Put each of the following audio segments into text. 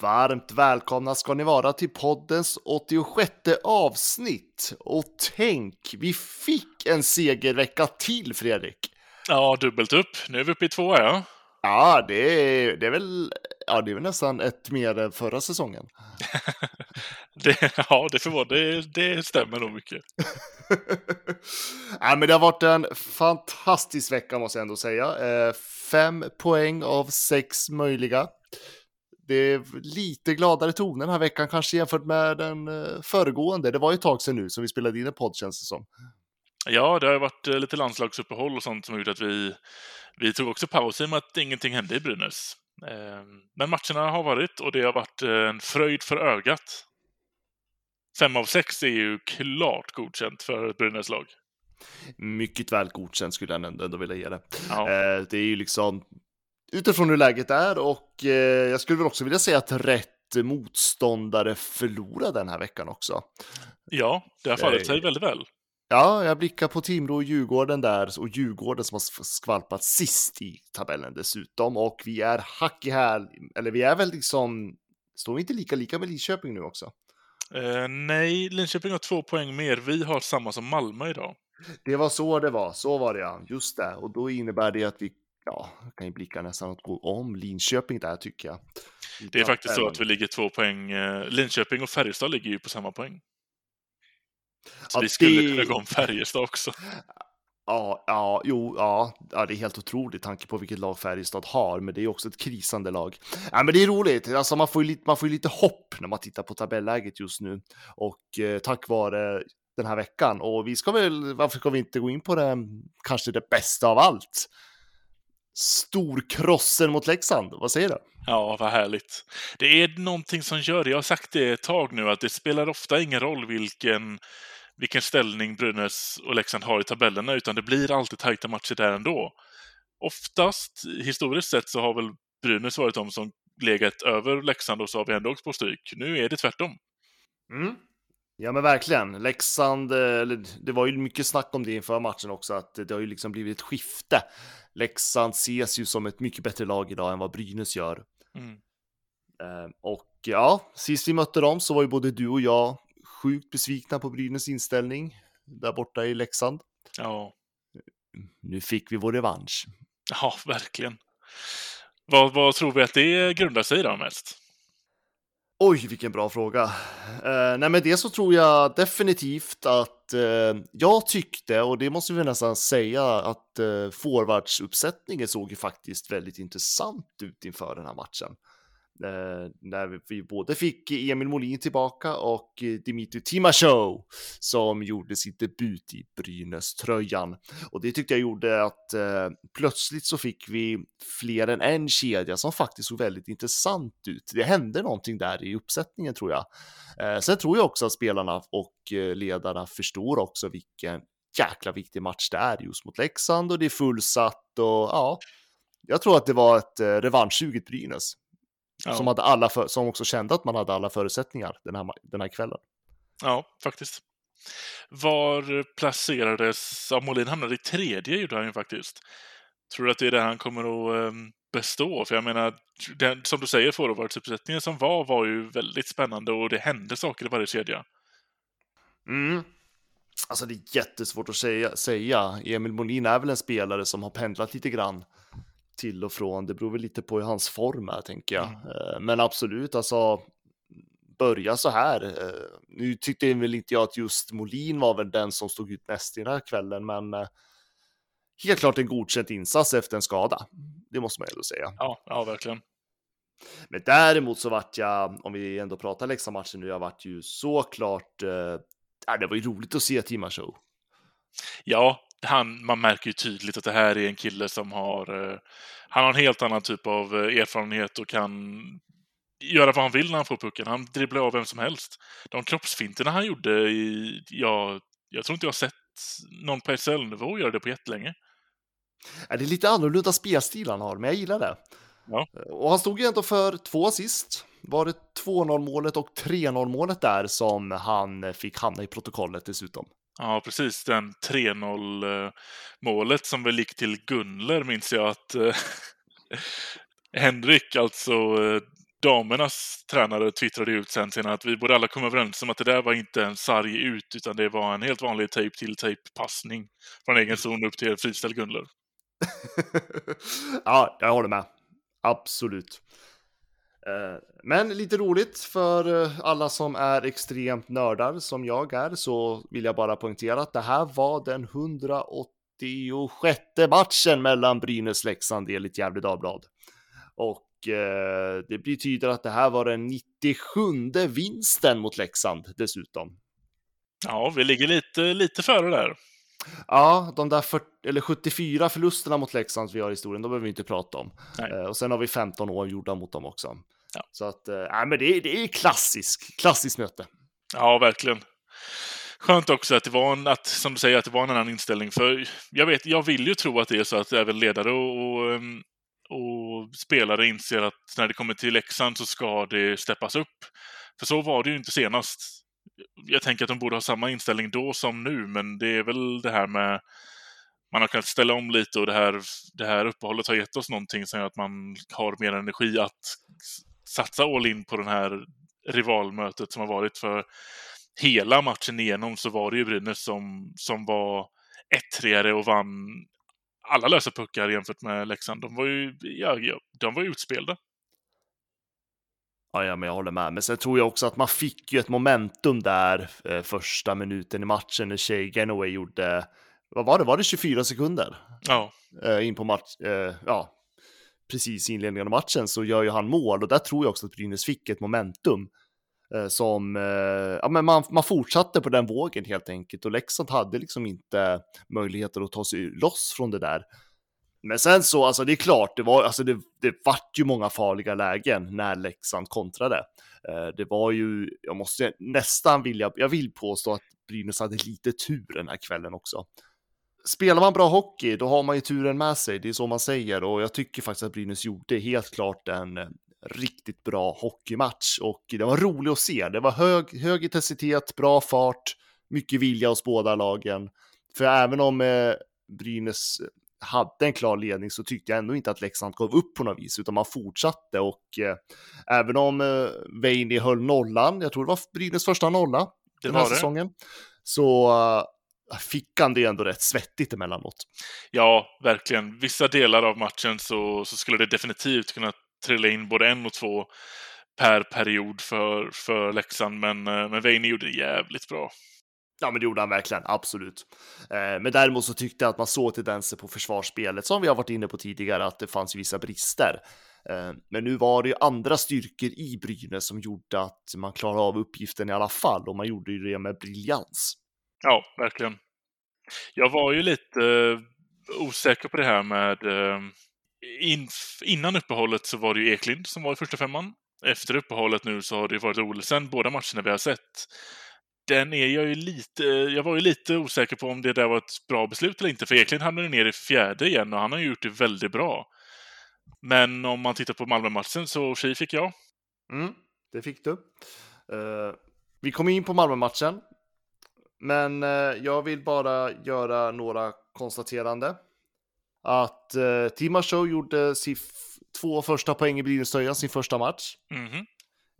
Varmt välkomna ska ni vara till poddens 86 avsnitt. Och tänk, vi fick en segervecka till, Fredrik. Ja, dubbelt upp. Nu är vi uppe i två, ja. Ja, det är, det är, väl, ja, det är väl nästan ett mer än förra säsongen. det, ja, det, förvånar, det, det stämmer nog mycket. ja, men det har varit en fantastisk vecka måste jag ändå säga. Eh, fem poäng av sex möjliga. Det är lite gladare toner den här veckan kanske jämfört med den eh, föregående. Det var ju ett tag sedan nu som vi spelade in en podd känns det som. Ja, det har varit eh, lite landslagsuppehåll och sånt som har gjort att vi, vi tog också paus i och med att ingenting hände i Brynäs. Ehm, men matcherna har varit och det har varit en fröjd för ögat. Fem av sex är ju klart godkänt för ett Brynäs-lag. Mycket väl godkänt skulle jag ändå vilja ge det. Ja. Eh, det är ju liksom utifrån hur läget är och eh, jag skulle väl också vilja säga att rätt motståndare förlorade den här veckan också. Ja, det har fallit sig väldigt väl. Ja, jag blickar på Timrå och Djurgården där och Djurgården som har skvalpat sist i tabellen dessutom och vi är hack i häl, eller vi är väl liksom, står vi inte lika lika med Linköping nu också? Eh, nej, Linköping har två poäng mer. Vi har samma som Malmö idag. Det var så det var, så var det ja, just det. Och då innebär det att vi ja, kan ju blicka nästan att gå om Linköping där tycker jag. Det är faktiskt så att vi ligger två poäng. eh, Linköping och Färjestad ligger ju på samma poäng. Så Ja, vi skulle det- kunna gå om Färjestad också. Ja, ja, jo, ja, ja, det är helt otroligt tanke på vilket lag Färjestad har, men det är också ett krisande lag. Ja, men det är roligt, alltså man får ju lite, man får lite hopp när man tittar på tabelläget just nu och eh, tack vare den här veckan. Och vi ska väl, varför ska vi inte gå in på det, kanske det bästa av allt? Storkrossen mot Leksand, vad säger du? Ja, vad härligt. Det är någonting som gör det. Jag har sagt det ett tag nu, att det spelar ofta ingen roll vilken, vilken ställning Brynäs och Leksand har i tabellerna, utan det blir alltid tajta matcher där ändå. Oftast, historiskt sett, så har väl Brynäs varit de som legat över Leksand och så har vi ändå åkt på stryk. Nu är det tvärtom. Mm. Ja men verkligen, Leksand, eh, det var ju mycket snack om det inför matchen också, att det har ju liksom blivit ett skifte. Leksand ses ju som ett mycket bättre lag idag än vad Brynäs gör. Mm. Eh, Och ja, sist vi mötte dem så var ju både du och jag sjukt besvikna på Brynäs inställning där borta i Leksand. Ja, Nu fick vi vår revansch. ja verkligen. Vad, vad tror vi att det grundar sig i då mest? Oj, vilken bra fråga. Eh, nej, men det så tror jag definitivt att eh, jag tyckte, och det måste vi nästan säga, att eh, forwardsuppsättningen såg ju faktiskt väldigt intressant ut inför den här matchen. Eh, när vi, både fick Emil Molin tillbaka och eh, Dimitri Timashov som gjorde sin debut i Brynäs-tröjan. Och det tyckte jag gjorde att eh, plötsligt så fick vi fler än en kedja som faktiskt såg väldigt intressant ut. Det hände någonting där i uppsättningen tror jag. Eh, sen tror jag också att spelarna och eh, ledarna förstår också vilken jäkla viktig match det är just mot Leksand och det är fullsatt och ja, jag tror att det var ett eh, revanschsuget Brynäs Ja, som, hade alla för, som också kände att man hade alla förutsättningar den här, den här kvällen. ja faktiskt. Var placerades... Ja, Molin hamnade i tredje gjorde han ju faktiskt. Tror du att det är det han kommer att ehm, bestå? För jag menar, den, som du säger, forwardsuppsättningen som var var ju väldigt spännande och det hände saker i varje kedja. Mm. Alltså det är jättesvårt att säga, säga. Emil Molin är väl en spelare som har pendlat lite grann till och från. Det beror väl lite på hur hans form är, tänker jag. Eh, Men absolut, alltså börja så här. Eh, Nu tyckte väl inte jag att just Molin var väl den som stod ut mest i den här kvällen, men eh, helt klart en godkänd insats efter en skada. Det måste man ändå säga. Ja, ja verkligen. Men däremot så vart jag, om vi ändå pratar Leksand-matchen nu, jag vart ju såklart, eh, det var ju roligt att se Timashov. Ja, han, man märker ju tydligt att det här är en kille som har... Eh, han har en helt annan typ av eh, erfarenhet och kan göra vad han vill när han får pucken. Han dribblar av vem som helst. De kroppsfinterna han gjorde i... Ja, jag tror inte jag har sett någon på SHL-nivå göra det på jättelänge. Det är lite annorlunda spelstil han har, men jag gillar det. Ja. Och han stod ju ändå för två assist. Var det 2-0 målet och 3-0 målet där som han fick hamna i protokollet dessutom? Ja, precis. Den 3-0 eh, målet som väl gick till Gunler minns jag att eh, Henrik, alltså eh, damernas tränare, twittrade ut sen senare att vi borde alla komma överens om att det där var inte en sarg ut utan det var en helt vanlig tape till tape passning från egen zon upp till friställd Gunler. ja, jag håller med. Absolut. Eh, men lite roligt för eh, alla som är extremt nördar som jag är så vill jag bara poängtera att det här var den 186 matchen mellan Brynäs-Leksand enligt Gefle Dagblad. Och eh, det betyder att det här var den 97 vinsten mot Leksand dessutom. Ja, vi ligger lite, lite före där. Ja, de där 40, eller 74 förlusterna mot Leksand vi har i historien, de behöver vi inte prata om. Eh, och sen har vi 15 år gjorda mot dem också. Ja. Så att, äh, men det är, det är klassisk, klassiskt möte. Ja, verkligen. Skönt också att det var en, att, som du säger, att det var en annan inställning. För jag vet, jag vill ju tro att det är så att även ledare och, och, ehm, och spelare inser att när det kommer till Leksand så ska det steppas upp. För så var det ju inte senast. Jag tänker att de borde ha samma inställning då som nu, men det är väl det här med man har kunnat ställa om lite och det här, det här uppehållet har gett oss någonting som gör att man har mer energi att satsa all in på det här rivalmötet som har varit. För hela matchen igenom så var det ju Brynäs som, som var ettreare och vann alla lösa puckar jämfört med Leksand. De var ju, ja, ja, de var utspelade. Ja, ja, men jag håller med. Men sen tror jag också att man fick ju ett momentum där eh, första minuten i matchen när Shea Genoway gjorde, vad var det, var det 24 sekunder? Ja. Eh, in på match, eh, ja, precis i inledningen av matchen så gör ju han mål och där tror jag också att Brynäs fick ett momentum eh, som, eh, ja men man, man fortsatte på den vågen helt enkelt och Leksand hade liksom inte möjligheter att ta sig loss från det där. Men sen så, alltså det är klart, det var, alltså det, det vart ju många farliga lägen när Leksand kontrade. Eh, det var ju, jag måste nästan vilja, jag vill påstå att Brynäs hade lite tur den här kvällen också spelar man bra hockey, då har man ju turen med sig. Det är så man säger och jag tycker faktiskt att Brynäs gjorde helt klart en eh, riktigt bra hockeymatch och det var roligt att se. Det var hög, hög intensitet, bra fart, mycket vilja hos båda lagen. För även om eh, Brynäs hade en klar ledning så tyckte jag ändå inte att Leksand gav upp på något vis, utan man fortsatte och eh, även om eh, Veini höll nollan, jag tror det var Brynäs första nolla det den här det. säsongen, så fick han det ändå rätt svettigt emellanåt. Ja, verkligen. Vissa delar av matchen så, så skulle det definitivt kunna trilla in både en och två per period för, för Leksand, men, eh, men Veini gjorde det jävligt bra. Ja, men det gjorde han verkligen, absolut. Eh, men däremot så tyckte jag att man såg tendenser på försvarsspelet, som vi har varit inne på tidigare, att det fanns vissa brister. Eh, men nu var det ju andra styrkor i Brynäs som gjorde att man klarade av uppgiften i alla fall, och man gjorde ju det med briljans. Ja, verkligen. Jag var ju lite eh, osäker på det här med... Ehm, in, innan uppehållet så var det ju Eklind som var i första femman. Efter uppehållet nu så har det varit Olsen, båda matcherna vi har sett. Den är jag ju lite... Eh, jag var ju lite osäker på om det där var ett bra beslut eller inte, för Eklind hamnade ner i fjärde igen och han har ju gjort det väldigt bra. Men om man tittar på Malmö-matchen så tji fick jag. Mm, det fick du. Uh, vi kom in på Malmö-matchen. Men eh, jag vill bara göra några konstaterande. Att eh, Timo Show gjorde sin två första poäng i Brynäs sin första match. Mm -hmm.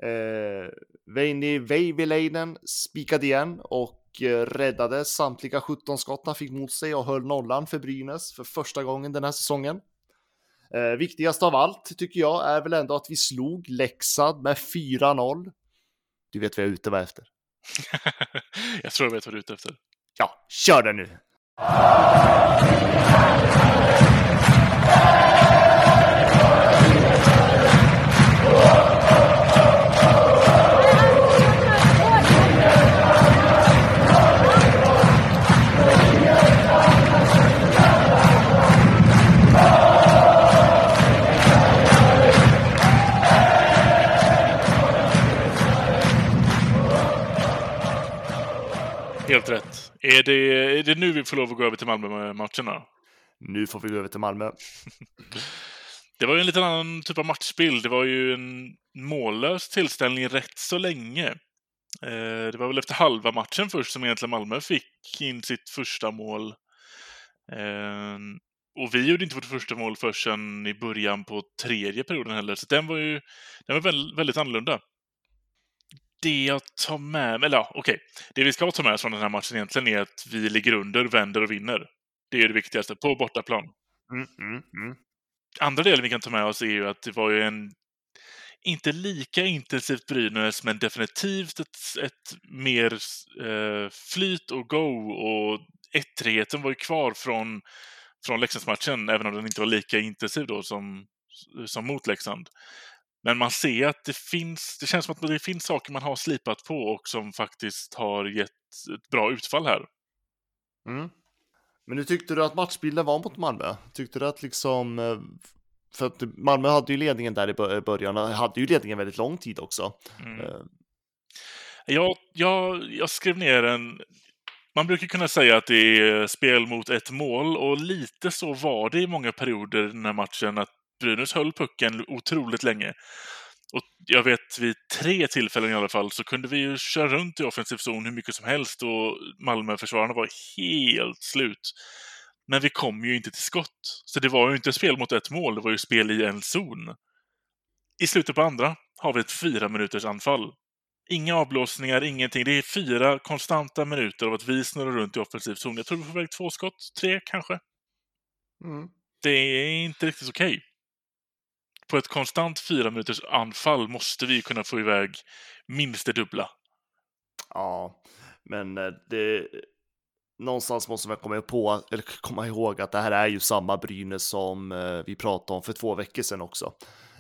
eh, Veini Veivileinen spikade igen och eh, räddade samtliga 17 skott han fick mot sig och höll nollan för Brynäs för första gången den här säsongen. Eh, viktigast av allt tycker jag är väl ändå att vi slog Leksand med 4-0. Du vet vad jag är ute efter. jag tror jag vet vad du är ute efter. Ja, kör den nu! Är det, är det nu vi får lov att gå över till Malmö-matcherna? Nu får vi gå över till Malmö. Det var ju en liten annan typ av matchbild. Det var ju en mållös tillställning rätt så länge. Eh, det var väl efter halva matchen först som egentligen Malmö fick in sitt första mål. Eh, och vi gjorde inte vårt första mål förrän i början på tredje perioden heller, så den var ju den var väldigt annorlunda. Det jag tar med mig, eller ja, okej. Det vi ska ta med oss från den här matchen egentligen är att vi ligger under, vänder och vinner. Det är det viktigaste, på bortaplan. Mm, mm, mm. Andra delen vi kan ta med oss är ju att det var ju en inte lika intensivt Brynäs, men definitivt ett, ett mer eh, flyt och go och ettrigheten var ju kvar från, från Leksandsmatchen, även om den inte var lika intensiv då som, som mot Leksand. Men man ser att det finns, det känns som att det finns saker man har slipat på och som faktiskt har gett ett bra utfall här. Mm. Men hur tyckte du att matchbilden var mot Malmö? Tyckte du att liksom, eh, för att Malmö hade ju ledningen där i början, hade ju ledningen väldigt lång tid också. Mm. Uh. Jag, jag, jag skrev ner en... Man brukar kunna säga att det är spel mot ett mål och lite så var det i många perioder i den här matchen att Brynäs höll pucken otroligt länge. Och jag vet vid tre tillfällen i alla fall så kunde vi ju köra runt i offensiv zon hur mycket som helst och Malmöförsvararna var helt slut. Men vi kom ju inte till skott. Så det var ju inte spel mot ett mål, det var ju spel i en zon. I slutet på andra har vi ett fyra minuters anfall. Inga avblåsningar, ingenting. Det är fyra konstanta minuter av att vi snurrar runt i offensiv zon. Jag tror vi får iväg två skott, tre kanske. Mm. Det är inte riktigt okej. Okay. På ett konstant fyra minuters anfall måste vi kunna få iväg minst det dubbla. Ja, men eh, det, någonstans måste man komma, på, eller komma ihåg att det här är ju samma Brynäs som eh, vi pratade om för två veckor sedan också.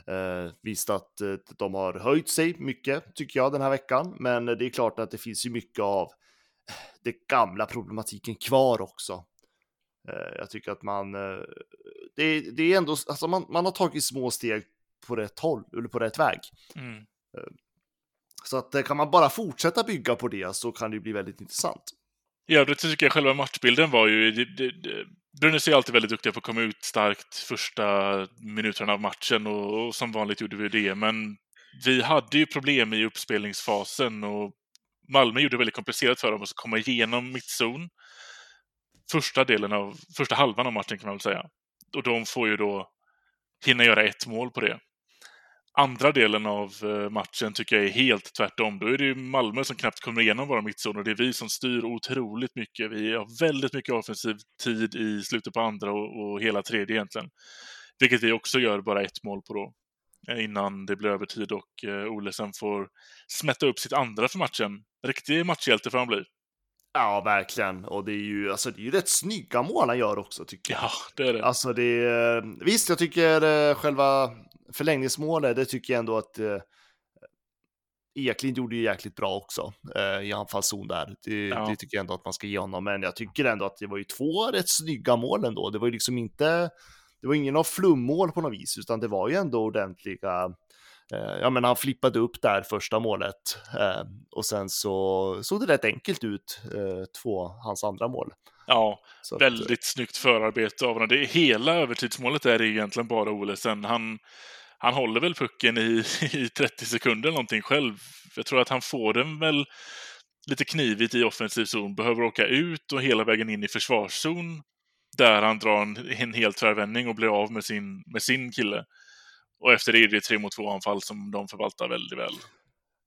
Eh, visst att eh, de har höjt sig mycket tycker jag den här veckan, men det är klart att det finns ju mycket av det gamla problematiken kvar också. Jag tycker att man, det, det, är ändå, alltså man, man har tagit små steg på rätt håll, eller på rätt väg. Mm. Eh, så att kan man bara fortsätta bygga på det så kan det bli väldigt intressant. Övrigt så tycker jag själva matchbilden var ju... Det, det, det, Brynäs är alltid väldigt duktiga på att komma ut starkt första minuterna av matchen och, och, som vanligt gjorde vi det. Men vi hade ju problem i uppspelningsfasen och Malmö gjorde det väldigt komplicerat för dem att komma igenom mittzon. Första delen av, första halvan av matchen kan man väl säga. Och de får ju då hinna göra ett mål på det andra delen av eh, matchen tycker jag är helt tvärtom. Då är det ju Malmö som knappt kommer igenom våra mittzoner. Det är vi som styr otroligt mycket. Vi har väldigt mycket offensiv tid i slutet på andra och, och hela tredje egentligen. Vilket vi också gör bara ett mål på då. Eh, innan det blir övertid och eh, Ole sen får smätta upp sitt andra för matchen. Riktig matchhjälte får han bli. Ja, verkligen. Och det är ju, alltså, det är ju rätt snygga mål han gör också, tycker jag. Ja, det är det. Alltså, det är, visst, jag tycker själva förlängningsmålet, det tycker jag ändå att eh, Eklind gjorde ju jäkligt bra också eh, i anfallszon där. Det, ja. det, tycker jag ändå att man ska ge honom, men jag tycker ändå att det var ju två rätt snygga mål ändå. Det var ju liksom inte, det var ingen av flummål på något vis, utan det var ju ändå ordentliga eh, ja, men han flippade upp där första målet eh, och sen så såg det rätt enkelt ut, eh, två, hans andra mål. Ja, så väldigt att, snyggt förarbete av honom. Det, hela övertidsmålet är egentligen bara Olesen. Han, han håller väl pucken i, i 30 sekunder någonting själv. Jag tror att han får den väl lite knivigt i offensiv zon, behöver åka ut och hela vägen in i försvarszon där han drar en, en hel tvärvändning och blir av med sin, med sin kille. Och efter det är det tre mot två anfall som de förvaltar väldigt väl.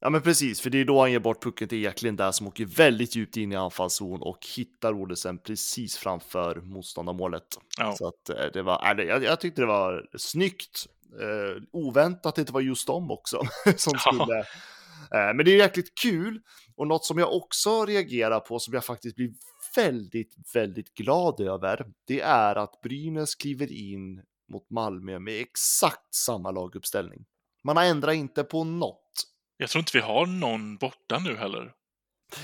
Ja men precis, för det är då han ger bort pucken till Eklind där som åker väldigt djupt in i anfallszon och hittar Olesen precis framför motståndarmålet. Ja. Så att eh, det var, jag, jag tyckte det var snyggt, eh, oväntat att det inte var just dem också som skulle. Eh, men det är jäkligt kul och något som jag också reagerar på som jag faktiskt blir väldigt, väldigt glad över. Det är att Brynäs kliver in mot Malmö med exakt samma laguppställning. Man har ändrat inte på något. Jag tror inte vi har någon borta nu heller.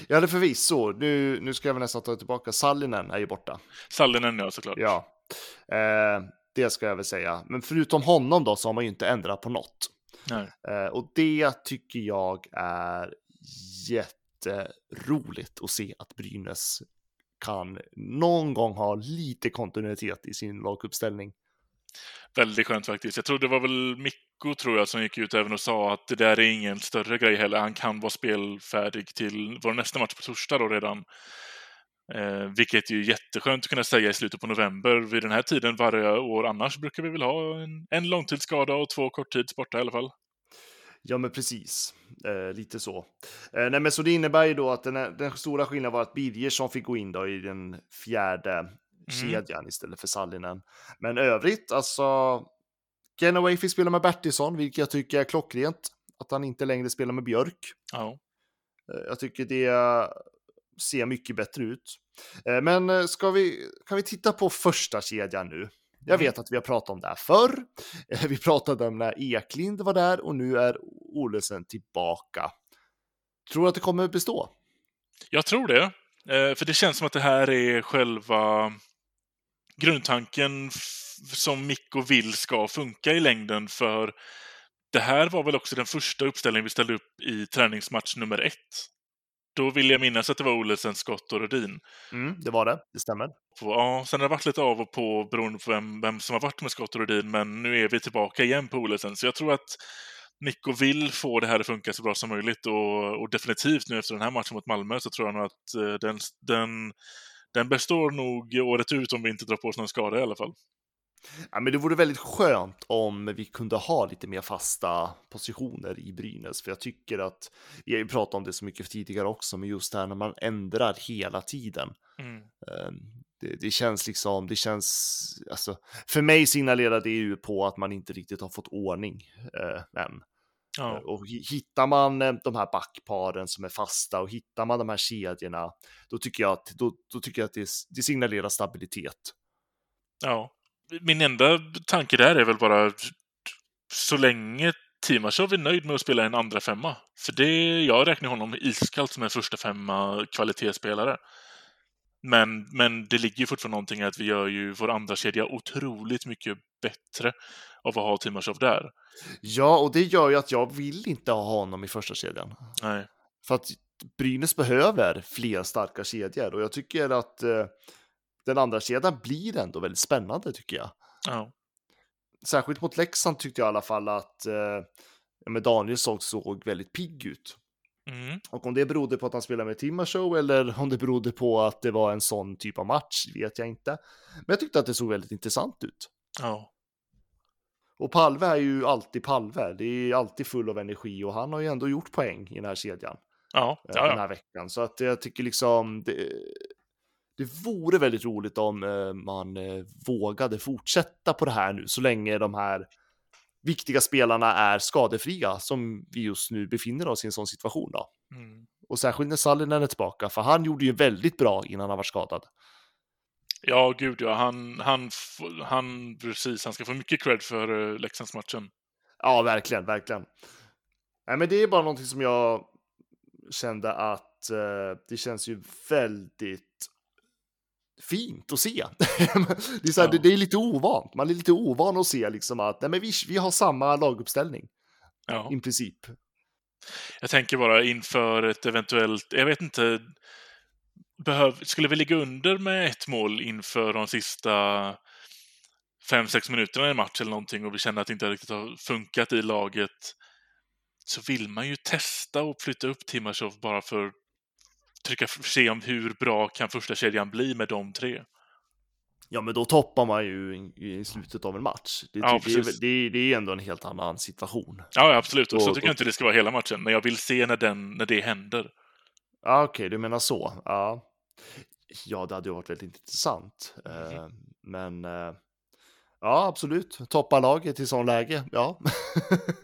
Ja, det förvisso. Nu, nu ska jag väl nästan ta tillbaka. Sallinen är ju borta. Sallinen, ja, såklart. Ja, eh, det ska jag väl säga. Men förutom honom då så har man ju inte ändrat på något. Eh, och det tycker jag är jätte jätteroligt att se att Brynäs kan någon gång ha lite kontinuitet i sin laguppställning. Väldigt skönt faktiskt. Jag tror det var väl Mikko tror jag som gick ut även och sa att det där är ingen större grej heller. Han kan vara spelfärdig till vår nästa match på torsdag då redan. Eh, vilket är ju jätteskönt att kunna säga i slutet på november. Vid den här tiden varje år annars brukar vi väl ha en, en långtidsskada och två korttids borta i alla fall. Ja, men precis. Eh, lite så. Eh, nej, men så det innebär ju då att den, den stora skillnaden var att Birgersson fick gå in då i den fjärde mm. kedjan istället för Sallinen. Men övrigt, alltså. Genaway fick spela med Bertilsson, vilket jag tycker är klockrent. Att han inte längre spelar med Björk. Eh, jag tycker det ser mycket bättre ut. Eh, men eh, ska vi, kan vi titta på första kedjan nu? Jag mm. vet att vi har pratat om det här förr. Vi pratade om när Eklind var där och nu är Olesen tillbaka. Tror du att det kommer bestå? Jag tror det. För det känns som att det här är själva grundtanken som Mikko vill ska funka i längden. För det här var väl också den första uppställningen vi ställde upp i träningsmatch nummer ett. Då vill jag minnas att det var Olesen, Skott och Rudin. Mm, det var det, det stämmer. Ja, sen har det varit lite av och på beroende på vem, vem som har varit med Skott och Rudin, men nu är vi tillbaka igen på Olesen. Så jag tror att Mikko vill få det här att funka så bra som möjligt och, och, definitivt nu efter den här matchen mot Malmö så tror jag nog att uh, den, den, den består nog året ut om vi inte drar på oss någon skada i alla fall. Ja, men det vore väldigt skönt om vi kunde ha lite mer fasta positioner i Brynäs, för jag tycker att vi har ju pratat om det så mycket tidigare också, men just det här när man ändrar hela tiden. Mm. Ehm, det, det, känns liksom, det känns, alltså, för mig signalerar det ju på att man inte riktigt har fått ordning äh, än. Ja. Och hittar man eh, de här backparen som är fasta och hittar man de här kedjorna, då tycker jag att, då, då tycker jag att det, det signalerar stabilitet. Ja, min enda tanke där är väl bara så länge Timashov är nöjd med att spela en andra femma. För det, jag räknar honom iskallt som en första femma kvalitetsspelare. Men, men det ligger ju fortfarande någonting i att vi gör ju vår andra kedja otroligt mycket bättre av att ha Timashov där. Ja, och det gör ju att jag vill inte ha honom i första kedjan. Nej. För att Brynäs behöver fler starka kedjor och jag tycker att eh, den andra kedjan blir ändå väldigt spännande tycker jag. Ja. Särskilt mot Leksand tyckte jag i alla fall att eh, med Danielsson såg väldigt pigg ut. Mm. Och om det berodde på att han spelade med Timmershow eller om det berodde på att det var en sån typ av match vet jag inte. Men jag tyckte att det såg väldigt intressant ut. Ja. Och Palve är ju alltid Palve. Det är alltid full av energi och han har ju ändå gjort poäng i den här kedjan. Ja, ja, ja. Den här veckan. Så att jag tycker liksom det, det vore väldigt roligt om eh, man eh, vågade fortsätta på det här nu så länge de här viktiga spelarna är skadefria som vi just nu befinner oss i en sån situation då. Mm. Och särskilt när Sallinen är tillbaka, för han gjorde ju väldigt bra innan han var skadad. Ja, gud ja. Han, han, han, precis, han ska få mycket cred för uh, Leksandsmatchen. Ja, verkligen, verkligen. Nej, men det är bara någonting som jag kände att uh, det känns ju väldigt fint att se. det, är så här, ja. det, det, är lite ovant. Man är lite ovan att se liksom att nej, men vi, vi har samma laguppställning. Ja. I princip. Jag tänker bara inför ett eventuellt, jag vet inte, behöv, skulle vi ligga under med ett mål inför de sista fem sex minuterna i en match eller någonting och vi känner att det inte riktigt har funkat i laget så vill man ju testa och flytta upp Timashov bara för trycka, se om hur bra kan första kedjan bli med de tre. Ja, men då toppar man ju i slutet av en match. Det, ja, det, det, det är ändå en helt annan situation. Ja, absolut. Och så tycker jag inte det ska vara hela matchen, men jag vill se när, den, när det händer. Ja, okej, okay, du menar så. Ja. ja, det hade ju varit väldigt intressant. Mm. men uh, ja, absolut. Toppa laget i sån läge, ja.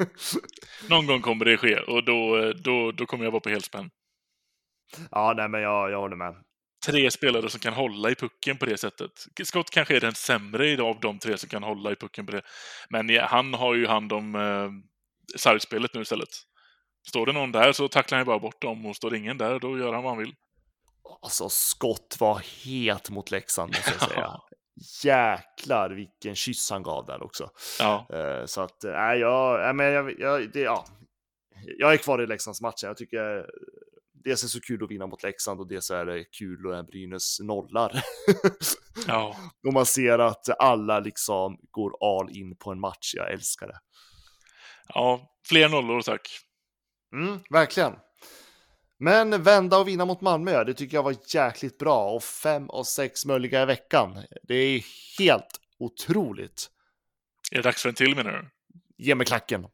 Någon gång kommer det ske och då, då, då kommer jag vara på helspänn. Ja, nej, men jag, jag håller med. Tre spelare som kan hålla i pucken på det sättet. Scott kanske är den sämre av de tre som kan hålla i pucken på det. Men ja, han har ju hand om eh, sargspelet nu istället. Står det någon där så tacklar han bara bort dem och står det ingen där då gör han vad han vill. Alltså, Scott var het mot Leksand, måste jag säga. Jäklar vilken kyss han gav där också. Ja. Uh, så att, nej, uh, jag, men jag, jag, det, ja. jag är kvar i Leksandsmatchen. Jag tycker dels är det så kul att vinna mot Leksand och dels är det kul när Brynäs nollar. Ja, och man ser att alla liksom går all in på en match. Jag älskar det. ja fler nollor tack. Mm, verkligen. Men vända och vinna mot Malmö, det tycker jag var jäkligt bra. Och fem och sex möjliga i veckan. Det är helt otroligt. Är det dags för en till menar du? Ge mig klacken.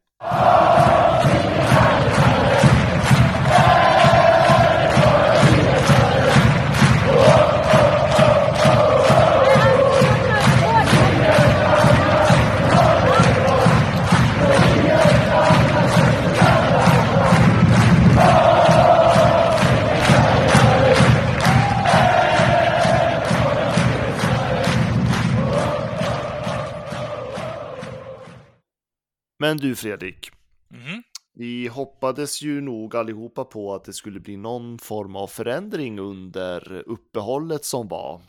Men du Fredrik, Mhm. vi hoppades ju nog allihopa på att det skulle bli någon form av förändring under uppehållet som var.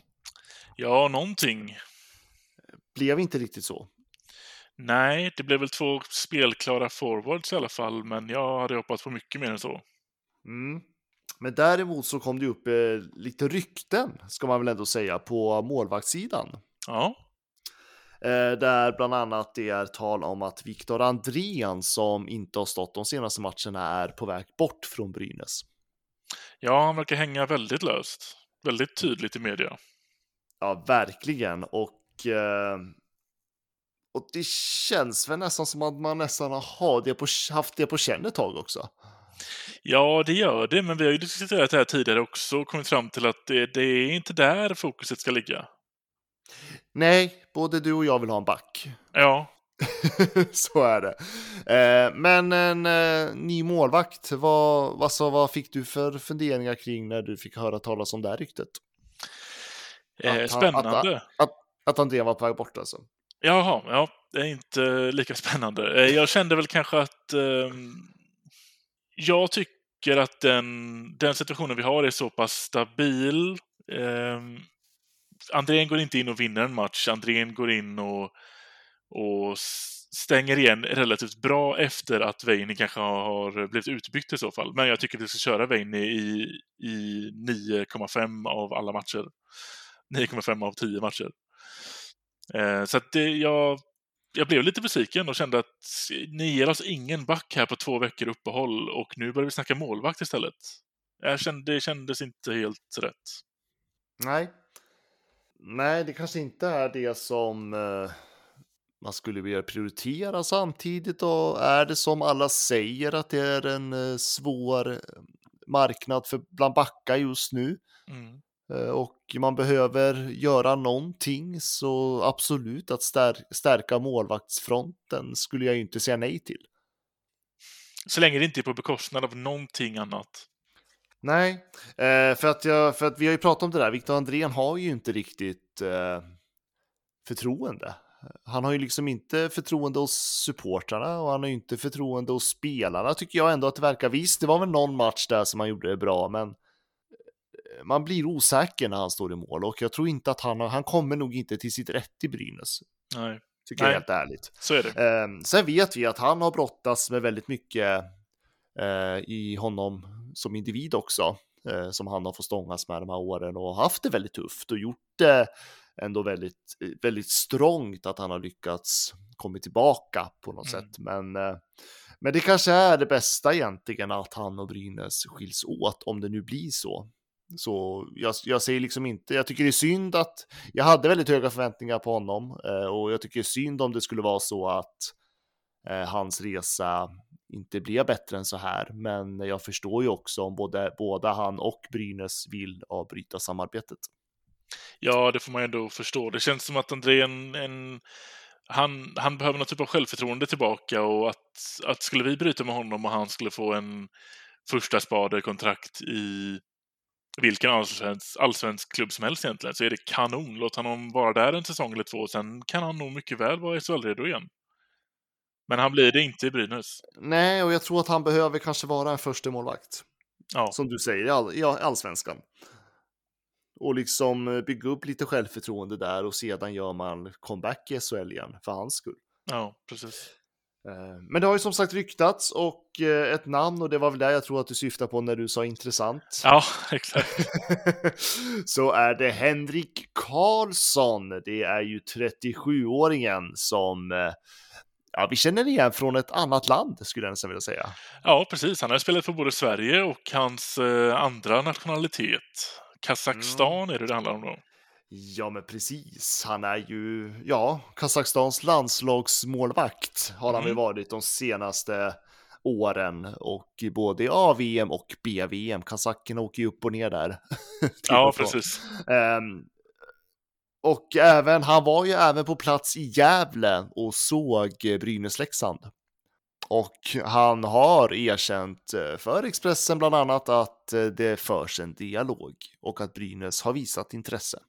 Ja, någonting. Blev inte riktigt så. Nej, det blev väl två spelklara forwards i alla fall, men jag hade hoppats på mycket mer än så. Mm. Men däremot så kom det upp eh, lite rykten, ska man väl ändå säga, på målvaktssidan. Ja, där bland annat det är tal om att Viktor Andrén, som inte har stått de senaste matcherna, är på väg bort från Brynäs. ja, han verkar hänga väldigt löst. Väldigt tydligt i media. Ja, verkligen. Och, eh, och det känns väl nästan som att man nästan har det på, haft det på känn ett tag också. Ja, det gör det, men vi har ju diskuterat det här tidigare också och kommit fram till att det, det är inte där fokuset ska ligga. Nej, både du och jag vill ha en back. Ja, Så är det. Eh, men en eh, ny målvakt, vad, alltså, vad fick du för funderingar kring när du fick höra talas om det här ryktet? eh, Att han- spännande. Att, att, att Andrén var på väg bort alltså? Jaha, ja, det är inte lika spännande. Eh, Jag kände väl kanske att ehm, jag tycker att den, den situationen vi har är så pass stabil. Andrén går inte in och vinner en match. Andrén går in och, och stänger igen relativt bra efter att Veini kanske har blivit utbytt i så fall. Men jag tycker vi ska köra Veini i, i 9,5 av alla matcher. 9,5 av 10 matcher. Eh, så att det, jag, jag blev lite besviken och kände att ni ger oss ingen back här på två veckor uppehåll och nu börjar vi snacka målvakt istället. Jag kände, det kändes inte helt rätt. Nej. Nej, det kanske inte är det som eh, man skulle vilja prioritera samtidigt. Och är det som alla säger att det är en eh, svår eh, marknad för bland backar just nu Mm. eh, och man behöver göra någonting så absolut att stär stärka målvaktsfronten skulle jag ju inte säga nej till. Så länge det inte är på bekostnad av någonting annat. Nej, eh, för, att jag, för att vi har ju pratat om det där. Viktor Andrén har ju inte riktigt eh, förtroende. Han har ju liksom inte förtroende hos supportrarna och han har ju inte förtroende hos spelarna tycker jag ändå att det verkar. Visst, det var väl någon match där som han gjorde det bra, men eh, man blir osäker när han står i mål och jag tror inte att han han kommer nog inte till sitt rätt i Brynäs. Nej, Tycker jag Nej. helt ärligt. så är det. Eh, sen vet vi att han har brottats med väldigt mycket i honom som individ också, eh, som han har fått stångas med de här åren och haft det väldigt tufft och gjort det ändå väldigt, väldigt strångt att han har lyckats komma tillbaka på något Mm. sätt. Men, eh, men det kanske är det bästa egentligen att han och Brynäs skiljs åt om det nu blir så. Så jag, jag säger liksom inte, jag tycker det är synd att, jag hade väldigt höga förväntningar på honom eh, och jag tycker det är synd om det skulle vara så att hans resa inte blev bättre än så här. Men jag förstår ju också om både, båda han och Brynäs vill avbryta samarbetet. Ja, det får man ändå förstå. Det känns som att Andrén, en, han, han behöver någon typ av självförtroende tillbaka och att, att skulle vi bryta med honom och han skulle få en första spadekontrakt i vilken allsvensk, allsvensk klubb som helst egentligen så är det kanon. Låt honom vara där en säsong eller två, sen kan han nog mycket väl vara SHL-redo igen. Men han blir det inte i Brynäs. Nej, och jag tror att han behöver kanske vara en första målvakt Ja, som du säger, i, all, i allsvenskan. Och liksom eh, bygga upp lite självförtroende där och sedan gör man comeback i SHL igen för hans skull. ja precis. Eh, Men det har ju som sagt ryktats och eh, ett namn och det var väl det jag tror att du syftar på när du sa intressant. Ja, exakt. så är det Henrik Karlsson. Det är ju 37-åringen som ja, vi känner igen från ett annat land skulle jag nästan vilja säga. Ja, precis. Han har spelat för både Sverige och hans eh, andra nationalitet. Kazakstan mm. är det det handlar om då. Ja, men precis. Han är ju, ja, Kazakstans landslagsmålvakt har han väl mm. varit de senaste åren och både A-VM och B-VM. Kazakerna åker ju upp och ner där. ja, precis. Um, och även, han var ju även på plats i Gävle och såg Brynäs-Leksand. Och han har erkänt eh, för Expressen bland annat att eh, det förs en dialog och att Brynäs har visat intresse.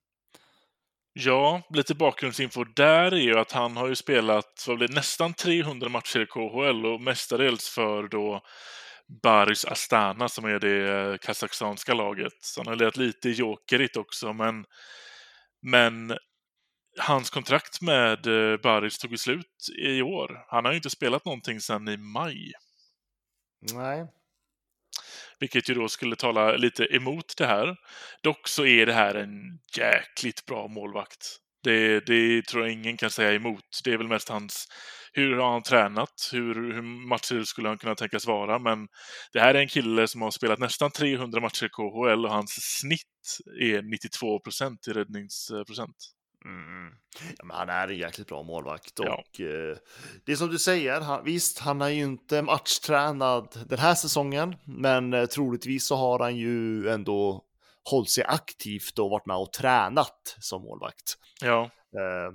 Ja, lite bakgrundsinfo där är ju att han har ju spelat vad blir nästan 300 matcher i KHL och mestadels för då Baris Astana som är det eh, kazakstanska laget. Så han har legat lite i Jokerit också, men, men hans kontrakt med eh, Baris tog ju slut i år. Han har ju inte spelat någonting sedan i maj. Nej. Vilket ju då skulle tala lite emot det här. Dock så är det här en jäkligt bra målvakt. Det, det tror jag ingen kan säga emot. Det är väl mest hans hur har han tränat? Hur, hur matcher skulle han kunna tänkas vara? Men det här är en kille som har spelat nästan 300 matcher i KHL och hans snitt är 92 procent i räddningsprocent. Mm. Ja, han är en jäkligt bra målvakt och ja. eh, det är som du säger, han, visst, han är ju inte matchtränad den här säsongen, men eh, troligtvis så har han ju ändå hållit sig aktivt och varit med och tränat som målvakt. Ja. Eh,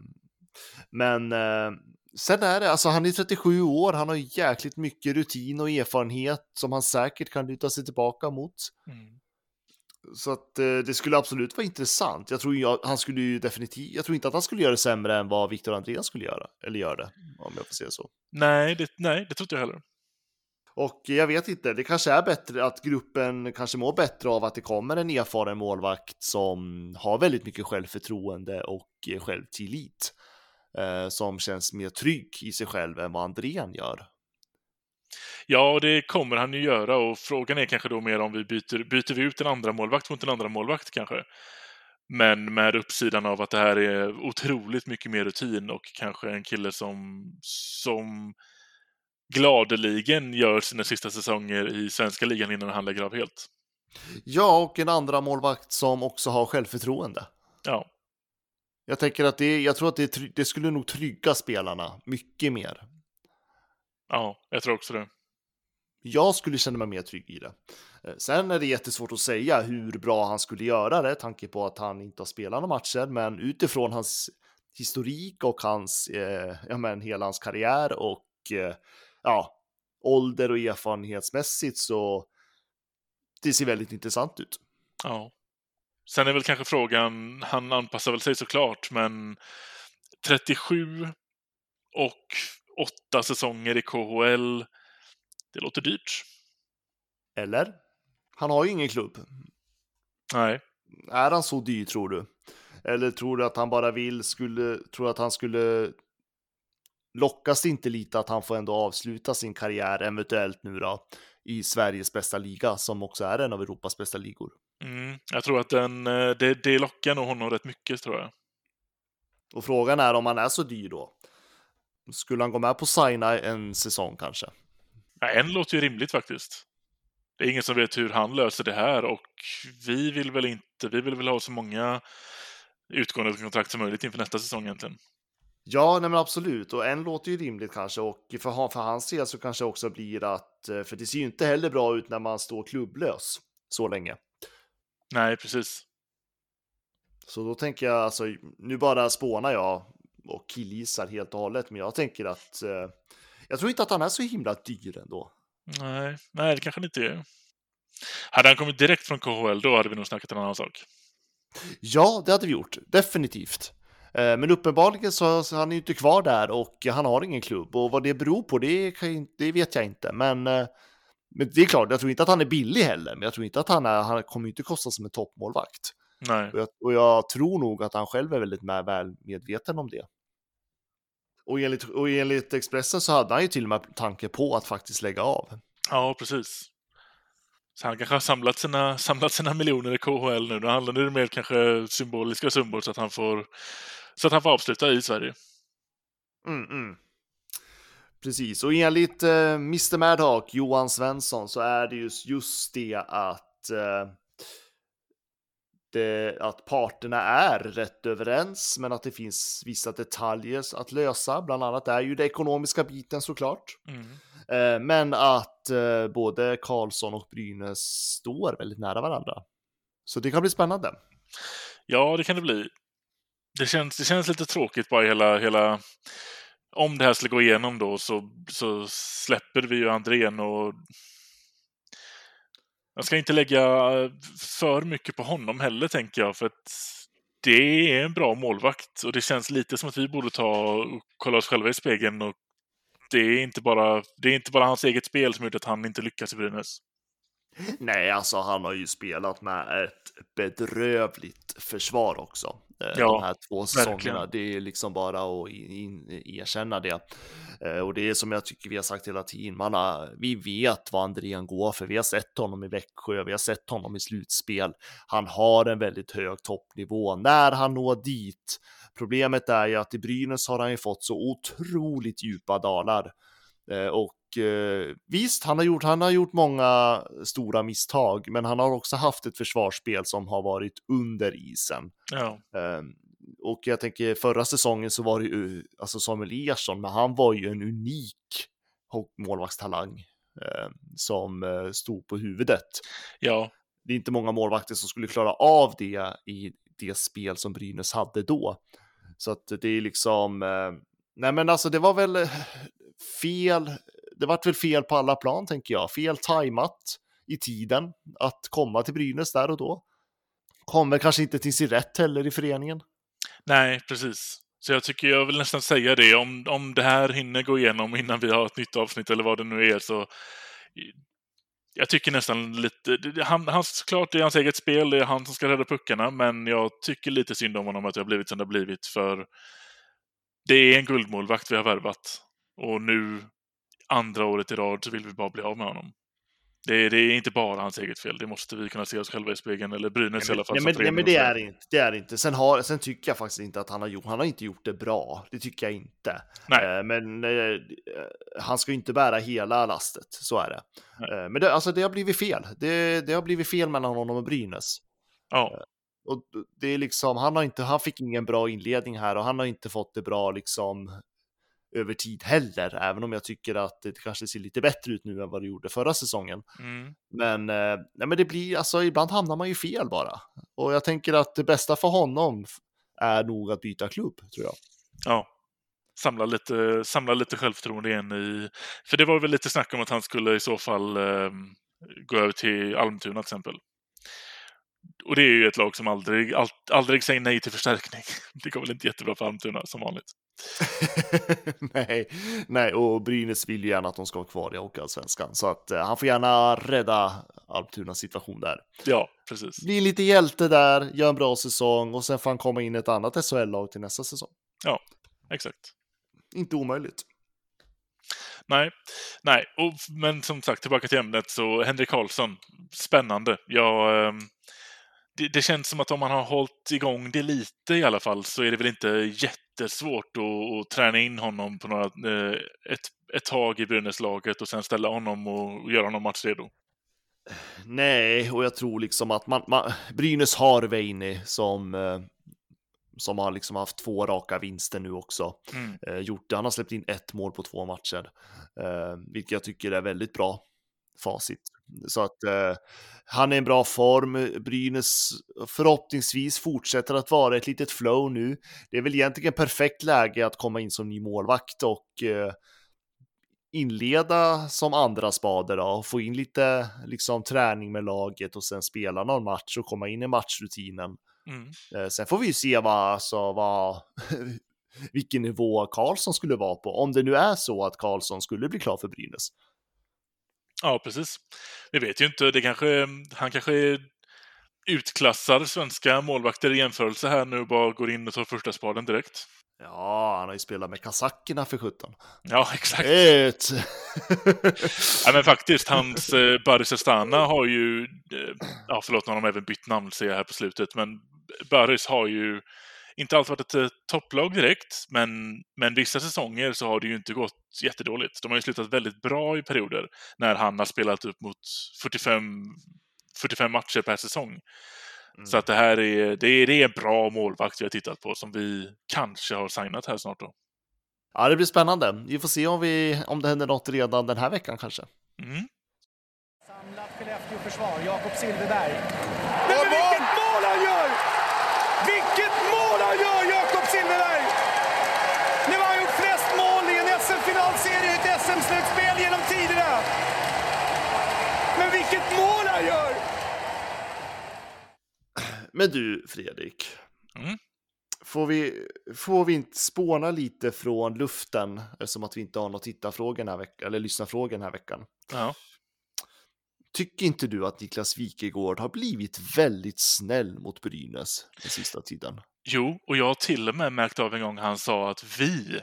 men eh, sen är det, alltså han är 37 år, han har jäkligt mycket rutin och erfarenhet som han säkert kan luta sig tillbaka mot. Mm. Så att eh, det skulle absolut vara intressant. Jag tror, jag, han skulle ju definitivt, jag tror inte att han skulle göra det sämre än vad Viktor Andreas skulle göra, eller gör det, om jag får säga så. Nej, det, nej, det tror inte jag heller. Och jag vet inte, det kanske är bättre att gruppen kanske mår bättre av att det kommer en erfaren målvakt som har väldigt mycket självförtroende och självtillit. Eh, som känns mer trygg i sig själv än vad Andrén gör. Ja, det kommer han ju göra och frågan är kanske då mer om vi byter, byter vi ut en andra målvakt mot en andra målvakt kanske. Men med uppsidan av att det här är otroligt mycket mer rutin och kanske en kille som, som gladeligen gör sina sista säsonger i svenska ligan innan han lägger av helt. Ja, och en andra målvakt som också har självförtroende. Ja. Jag tänker att det, jag tror att det, det skulle nog trygga spelarna mycket mer. Ja, jag tror också det. Jag skulle känna mig mer trygg i det. Eh, sen är det jättesvårt att säga hur bra han skulle göra det, tanke på att han inte har spelat några matcher, men utifrån hans historik och hans, eh, ja men hela hans karriär och eh, ja, ålder och erfarenhetsmässigt så det ser väldigt intressant ut. Ja. Sen är väl kanske frågan, han anpassar väl sig såklart, men 37 och åtta säsonger i KHL. Det låter dyrt. Eller? Han har ju ingen klubb. Nej. Är han så dyr tror du? Eller tror du att han bara vill, skulle, tror att han skulle lockas inte lite att han får ändå avsluta sin karriär eventuellt nu då i Sveriges bästa liga som också är en av Europas bästa ligor? Mm, jag tror att den, eh, det, det lockar nog honom rätt mycket tror jag. Och frågan är om han är så dyr då. Skulle han gå med på signa en säsong kanske? Ja, en låter ju rimligt faktiskt. Det är ingen som vet hur han löser det här och vi vill väl inte, vi vill väl ha så många utgående kontrakt som möjligt inför nästa säsong egentligen. Ja, nej men absolut. Och en låter ju rimligt kanske. Och för, för hans del så kanske också blir att, eh, för det ser ju inte heller bra ut när man står klubblös så länge. Nej, precis. Så då tänker jag, alltså, nu bara spånar jag och killgissar helt och hållet, men jag tänker att eh, jag tror inte att han är så himla dyr ändå. Nej, nej det kanske han inte är. Hade han kommit direkt från KHL, då hade vi nog snackat en annan sak. Ja, det hade vi gjort, definitivt. Eh, men uppenbarligen så är han inte kvar där och han har ingen klubb och vad det beror på, det, kan, det vet jag inte. Men, eh, men det är klart, jag tror inte att han är billig heller, men jag tror inte att han är, han kommer inte kosta som en toppmålvakt. Nej. Och jag, och jag, tror nog att han själv är väldigt med, väl medveten om det. Och enligt, och enligt Expressen så hade han ju till och med tanke på att faktiskt lägga av. Ja, precis. Så han kanske har samlat sina, samlat sina miljoner i KHL nu. Då handlar det mer kanske symboliska summor så att han får, så att han får avsluta i Sverige. Mm, mm. Precis, och enligt uh, Mr Madhawk, Johan Svensson, så är det just, just det att uh, det, att parterna är rätt överens, men att det finns vissa detaljer att lösa. Bland annat är ju det ekonomiska biten såklart. Mm. Eh, men att eh, både Karlsson och Brynäs står väldigt nära varandra. Så det kan bli spännande. Ja, det kan det bli. Det känns, det känns lite tråkigt bara hela, hela... Om det här skulle gå igenom då så, så släpper vi ju Andrén och jag ska inte lägga eh, för mycket på honom heller, tänker jag, för att det är en bra målvakt och det känns lite som att vi borde ta och kolla oss själva i spegeln och det är inte bara, det är inte bara hans eget spel som gjort att han inte lyckas i Brynäs. Nej, alltså han har ju spelat med ett bedrövligt försvar också. Eh, ja, de här två säsongerna. Verkligen. Det är liksom bara att in, erkänna det. Eh, och det är som jag tycker vi har sagt hela tiden. Man har, vi vet vad Andrén går för. Vi har sett honom i Växjö. Vi har sett honom i slutspel. Han har en väldigt hög toppnivå. När han når dit Problemet är ju att i Brynäs har han ju fått så otroligt djupa dalar. Eh, och eh, visst, han har, gjort, han har gjort många stora misstag, men han har också haft ett försvarsspel som har varit under isen. Ja. Eh, och jag tänker förra säsongen så var det ju, alltså Samuel Ersson, men han var ju en unik målvaktstalang eh, som stod på huvudet. Ja. Det är inte många målvakter som skulle klara av det i det spel som Brynäs hade då. Så att det är liksom, eh, nej men alltså det var väl eh, fel, det vart väl fel på alla plan tänker jag. Fel tajmat i tiden att komma till Brynäs där och då. Kommer kanske inte till sin rätt heller i föreningen. Nej, precis. Så jag tycker jag vill nästan säga det, om, om det här hinner gå igenom innan vi har ett nytt avsnitt eller vad det nu är så jag tycker nästan lite, han, han, såklart det är hans eget spel, det är han som ska rädda puckarna, men jag tycker lite synd om honom att det har blivit som det har blivit, för det är en guldmålvakt vi har värvat. Och nu, andra året i rad, så vill vi bara bli av med honom. Det är, det är, inte bara hans eget fel, det måste vi kunna se oss själva i spegeln, eller Brynäs i alla fall. Nej, men, nej, men det är inte. Det är inte. Sen, har, sen tycker jag faktiskt inte att han har gjort, han har inte gjort det bra. Det tycker jag inte. Nej. Eh, men eh, han ska ju inte bära hela lastet, så är det. Eh, men det, alltså, det har blivit fel. Det, det har blivit fel mellan honom och Brynäs. Ja. Och det är liksom, han har inte, han fick ingen bra inledning här och han har inte fått det bra liksom över tid heller, även om jag tycker att det kanske ser lite bättre ut nu än vad det gjorde förra säsongen. Mm. Men, eh, nej, men det blir, alltså ibland hamnar man ju fel bara. Och jag tänker att det bästa för honom är nog att byta klubb, tror jag. Ja, samla lite, samla lite självförtroende igen i... För det var väl lite snack om att han skulle i så fall eh, gå över till Almtuna till exempel. Och det är ju ett lag som aldrig, all, aldrig säger nej till förstärkning. Det går väl inte jättebra för Almtuna som vanligt. nej, nej, och Brynäs vill ju gärna att de ska vara kvar i Hockeyallsvenskan, så att uh, han får gärna rädda Almtunas situation där. Ja, precis. Bli lite hjälte där, gör en bra säsong och sen får han komma in i ett annat SHL-lag till nästa säsong. Ja, exakt. Inte omöjligt. Nej, nej, och, men som sagt tillbaka till ämnet så Henrik Karlsson, spännande. Jag, eh, det, det, känns som att om man har hållit igång det lite i alla fall så är det väl inte jättesvårt att, att träna in honom på några, eh, ett, ett tag i Brynäslaget och sen ställa honom och göra honom matchredo. Nej, och jag tror liksom att man, man Brynäs har Veini som eh, som har liksom haft två raka vinster nu också. Mm. Eh, gjort, han har släppt in ett mål på två matcher, eh, vilket jag tycker är väldigt bra facit. Så att eh, han är en bra form. Brynäs förhoppningsvis fortsätter att vara ett litet flow nu. Det är väl egentligen perfekt läge att komma in som ny målvakt och eh, inleda som andra spader då, få in lite liksom träning med laget och sen spela någon match och komma in i matchrutinen. Mm. Eh, sen får vi ju se vad, alltså, vad vilken nivå Karlsson skulle vara på, om det nu är så att Karlsson skulle bli klar för Brynäs. Ja, precis. Vi vet ju inte. Det kanske, han kanske utklassar svenska målvakter i jämförelse här nu bara går in och tar första spaden direkt. Ja, han har ju spelat med kazackerna för 17. Ja, exakt. Ett. Ja, men faktiskt, hans eh, Baris Astana har ju, eh, ja förlåt, har de även bytt namn ser jag här på slutet, men Baris har ju inte alltid varit ett eh, topplag direkt, men, men vissa säsonger så har det ju inte gått jättedåligt. De har ju slutat väldigt bra i perioder när han har spelat upp mot 45, 45 matcher per säsong. Så att det här är, det är, det är en bra målvakt vi har tittat på som vi kanske har signat här snart då. Ja, det blir spännande. Vi får se om, vi, om det händer något redan den här veckan kanske. Mm. Samlat Skellefteå-försvar, Jakob Silfverberg. Mål han gör! Vilket mål han gör, Jakob Silfverberg! Nu har han gjort flest mål i en SM-finalserie i ett SM-slutspel genom tiderna. Men vilket mål han gör! Men du, Fredrik. Mm. Får, vi, får vi inte spåna lite från luften eftersom att vi inte har några tittarfrågor den här veckan, eller lyssnarfrågor den här veckan? Ja. Tycker inte du att Niklas Wikegård har blivit väldigt snäll mot Brynäs den sista tiden? Jo, och jag har till och med märkt av en gång han sa att vi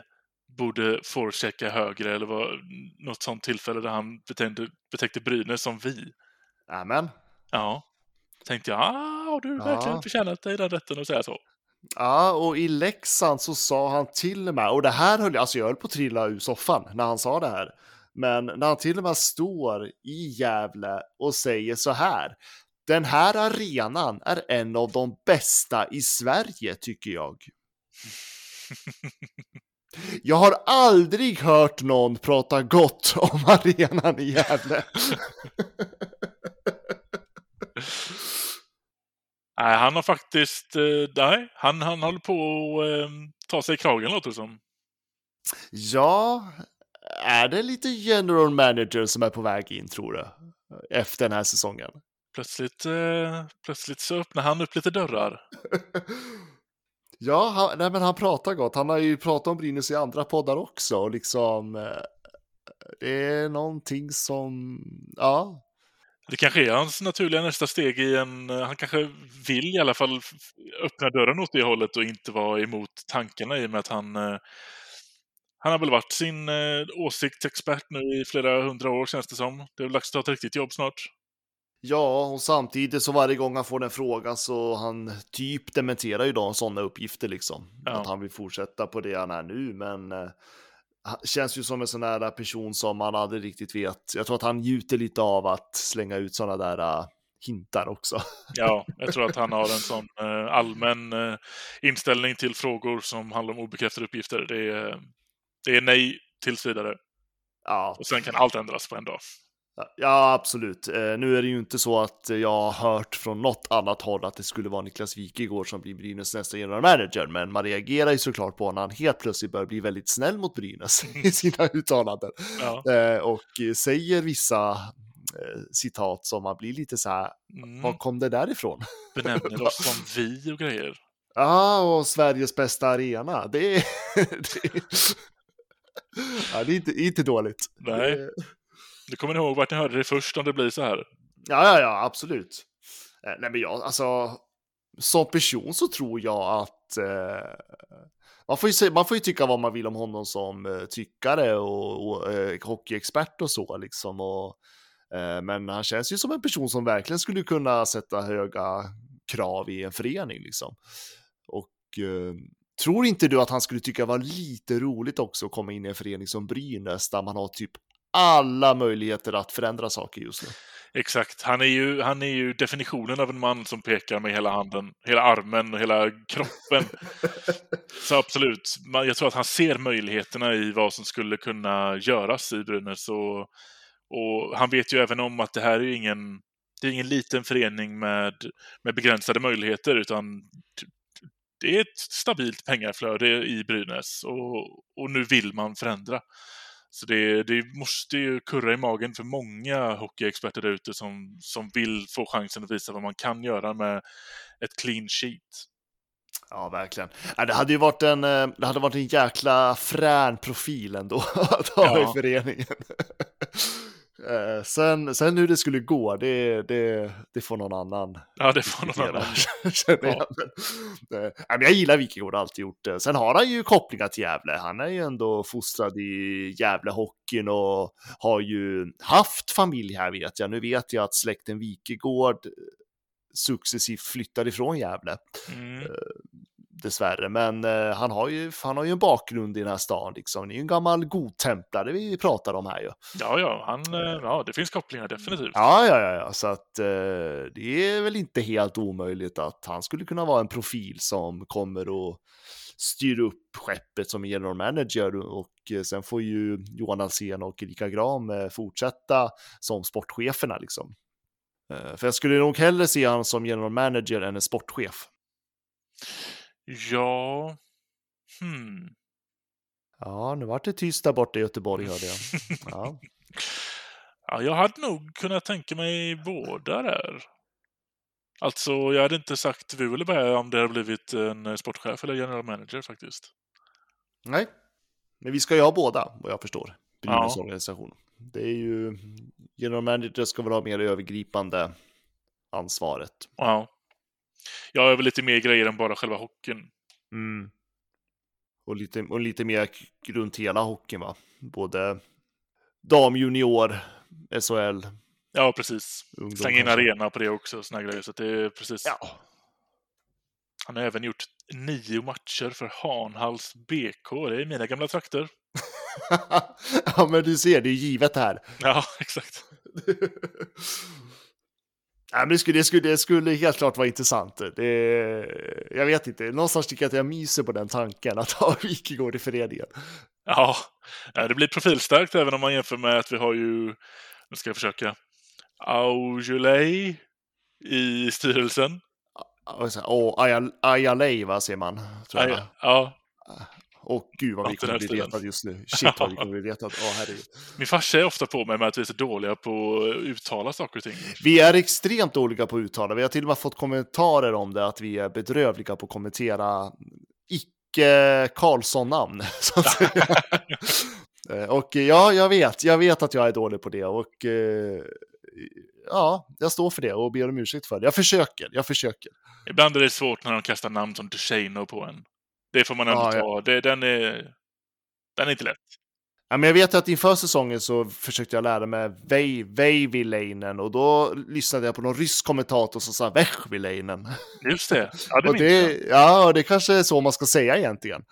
borde forechecka högre eller var något sånt tillfälle där han betänkte, betäckte Brynäs som vi. Nämen. Ja. Tänkte jag, ah, har du verkligen Ja. förtjänat dig den rätten att säga så? Ja, och i Leksand så sa han till och med, och det här höll jag, alltså jag höll på att trilla ur soffan när han sa det här. Men när han till och med står i Gävle och säger så här. Den här arenan är en av de bästa i Sverige tycker jag. Jag har aldrig hört någon prata gott om arenan i Gävle. Nej, han har faktiskt, eh, nej, han, han håller på att eh, ta sig i kragen låter det som. Ja, är det lite general manager som är på väg in tror du? Efter den här säsongen. Plötsligt, eh, plötsligt så öppnar han upp lite dörrar. Ja, han, nej, men han pratar gott. Han har ju pratat om Brynäs i andra poddar också. Och liksom, det är någonting som, ja, Det kanske är hans naturliga nästa steg i en... eh, Han kanske vill i alla fall öppna dörren åt det hållet och inte vara emot tankarna i och med att han... eh, Han har väl varit sin eh, åsiktsexpert nu i flera hundra år känns det som. Det är väl dags att ta ett riktigt jobb snart. ja, och samtidigt så varje gång han får den frågan så han typ dementerar ju då sådana uppgifter liksom. Ja. Att han vill fortsätta på det han är nu, men känns ju som en sån där person som man aldrig riktigt vet. Jag tror att han njuter lite av att slänga ut sådana där eh, hintar också. Ja, jag tror att han har en sån eh, allmän eh, inställning till frågor som handlar om obekräftade uppgifter. Det är, det är nej tills vidare. Ja, Och sen kan allt ändras på en dag. Ja, absolut. Eh, nu är det ju inte så att jag har hört från något annat håll att det skulle vara Niklas Wikegård som blir Brynäs nästa general manager, men man reagerar ju såklart på när han helt plötsligt börjar bli väldigt snäll mot Brynäs i sina uttalanden Ja. eh, och säger vissa eh, citat som man blir lite så här, Mm. var kom det därifrån? Benämner oss som vi och grejer. Ja, och Sveriges bästa arena. Det är, det är, ja, det är inte, inte dåligt. Nej. Det- du kommer ihåg vart ni hörde det först om det blir så här? Ja, ja, ja, absolut. Eh, nej, men jag, alltså, som person så tror jag att eh, man, får ju, man får ju tycka vad man vill om honom som eh, tyckare och, och eh, hockeyexpert och så liksom. Och, eh, men han känns ju som en person som verkligen skulle kunna sätta höga krav i en förening liksom. Och eh, tror inte du att han skulle tycka det var lite roligt också att komma in i en förening som Brynäs där man har typ alla möjligheter att förändra saker just nu? Exakt. Han är, ju, han är ju definitionen av en man som pekar med hela handen, hela armen och hela kroppen. Så absolut, jag tror att han ser möjligheterna i vad som skulle kunna göras i Brynäs. Och, och han vet ju även om att det här är ingen, det är ingen liten förening med, med begränsade möjligheter, utan det är ett stabilt pengaflöde i Brynäs och, och nu vill man förändra. Så det, det måste ju kurra i magen för många hockeyexperter där ute som, som vill få chansen att visa vad man kan göra med ett clean sheet. Ja, verkligen. Det hade ju varit en, eh, det hade varit en jäkla frän profil ändå att ha Ja. i föreningen. Eh, sen, sen hur det skulle gå, det, det, det får någon annan Ja, det får någon annan. känner jag. Men, eh, men jag gillar Wikegård, alltid gjort det. Sen har han ju kopplingar till Gävle. Han är ju ändå fostrad i Gävlehockeyn och har ju haft familj här vet jag. Nu vet jag att släkten Wikegård successivt flyttar ifrån Gävle Mm. Dessvärre. Men eh, han, har ju, han har ju en bakgrund i den här stan liksom. Det är ju en gammal godtemplare vi pratar om här ju. Ja, ja, han, eh, ja, det finns kopplingar definitivt. Ja, ja, ja, ja. så att eh, det är väl inte helt omöjligt att han skulle kunna vara en profil som kommer och styr upp skeppet som general manager och eh, sen får ju Johan Alsen och Erika Gram eh, fortsätta som sportcheferna liksom. Eh, För jag skulle nog hellre se han som general manager än en sportchef. Ja, hmm. Ja, nu vart det tyst där borta i Göteborg hörde jag. Ja. Ja, jag hade nog kunnat tänka mig båda där. Alltså, jag hade inte sagt Wuleberg om det hade blivit en eh, sportchef eller general manager faktiskt. Nej, men vi ska ju ha båda vad jag förstår. Brynäs Ja. organisation. Det är ju, general manager ska väl ha mer övergripande ansvaret. Ja. Jag är väl lite mer grejer än bara själva hockeyn. Mm. Och, lite, och lite mer runt hela hockeyn va? Både dam, junior, SHL, Ja, precis. ungdom. Släng in arena på det också, såna grejer. Så det är precis. Ja. Han har även gjort nio matcher för Hanhals BK. Det är mina gamla trakter. ja, men du ser, det är givet här. Ja, exakt. Ja, det, skulle, det, skulle, det skulle helt klart vara intressant. Det, jag vet inte, någonstans tycker jag att jag myser på den tanken att ha Wikegård i föreningen. Ja, det blir profilstarkt även om man jämför med att vi har ju, nu ska jag försöka, Aujulay i styrelsen. Åh, Aya- Ayalay, va, ser man. Tror jag. Ja, ja, Och gud vad vi kommer bli retade just nu. Shit vad vi kommer bli retade. Åh, herregud. min farsa är ofta på mig med att vi är så dåliga på att uttala saker och ting. Vi är extremt dåliga på att uttala. Vi har till och med fått kommentarer om det, att vi är bedrövliga på att kommentera icke Karlsson-namn. Eh, och ja, jag vet, jag vet att jag är dålig på det och eh, ja, jag står för det och ber om ursäkt för det. Jag försöker, jag försöker. Ibland är det svårt när de kastar namn som Ducheno på en. Det får man ändå Ja, ta. Det, den, är, den är inte lätt. Ja, men jag vet att inför säsongen så försökte jag lära mig Veivileinen och då lyssnade jag på någon rysk kommentator som sa Vechvileinen. Just det. Ja, det Och det, ja, det kanske är så man ska säga egentligen.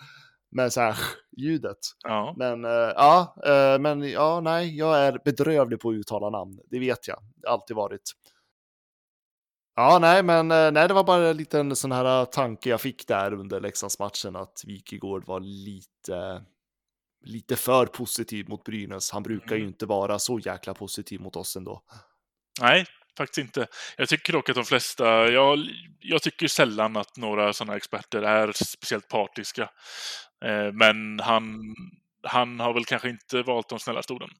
Med så här ljudet. Ja. Men eh, ja, eh, men ja, nej, jag är bedrövlig på att uttala namn. Det vet jag. Det har alltid varit. Ja, nej, men eh, nej, det var bara en liten sån här eh, tanke jag fick där under Leksandsmatchen att Wikegård var lite, lite för positiv mot Brynäs. Han brukar ju Mm. inte vara så jäkla positiv mot oss ändå. Nej, faktiskt inte. Jag tycker dock att de flesta, jag, jag tycker sällan att några sådana experter är speciellt partiska. Eh, men han, han har väl kanske inte valt de snällaste orden.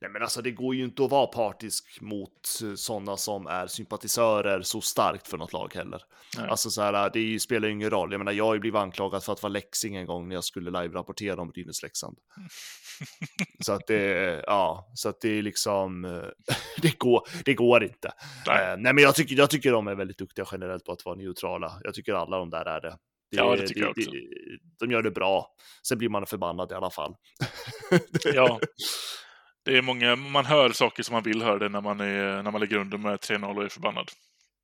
Nej, men alltså det går ju inte att vara partisk mot sådana som är sympatisörer så starkt för något lag heller. Nej. Alltså så här, det spelar ju ingen roll. Jag menar, jag har ju blivit anklagad för att vara läxing en gång när jag skulle live-rapportera om Brynäs-Leksand. så att det, ja, så att det är liksom, eh, det går, det går inte. Nej. Eh, nej, men jag tycker, jag tycker de är väldigt duktiga generellt på att vara neutrala. Jag tycker alla de där är det. Ja, det tycker jag också. de gör det bra. Sen blir man förbannad i alla fall. Ja. Det är många, man hör saker som man vill höra när man, är, när man ligger under med 3-0 och är förbannad.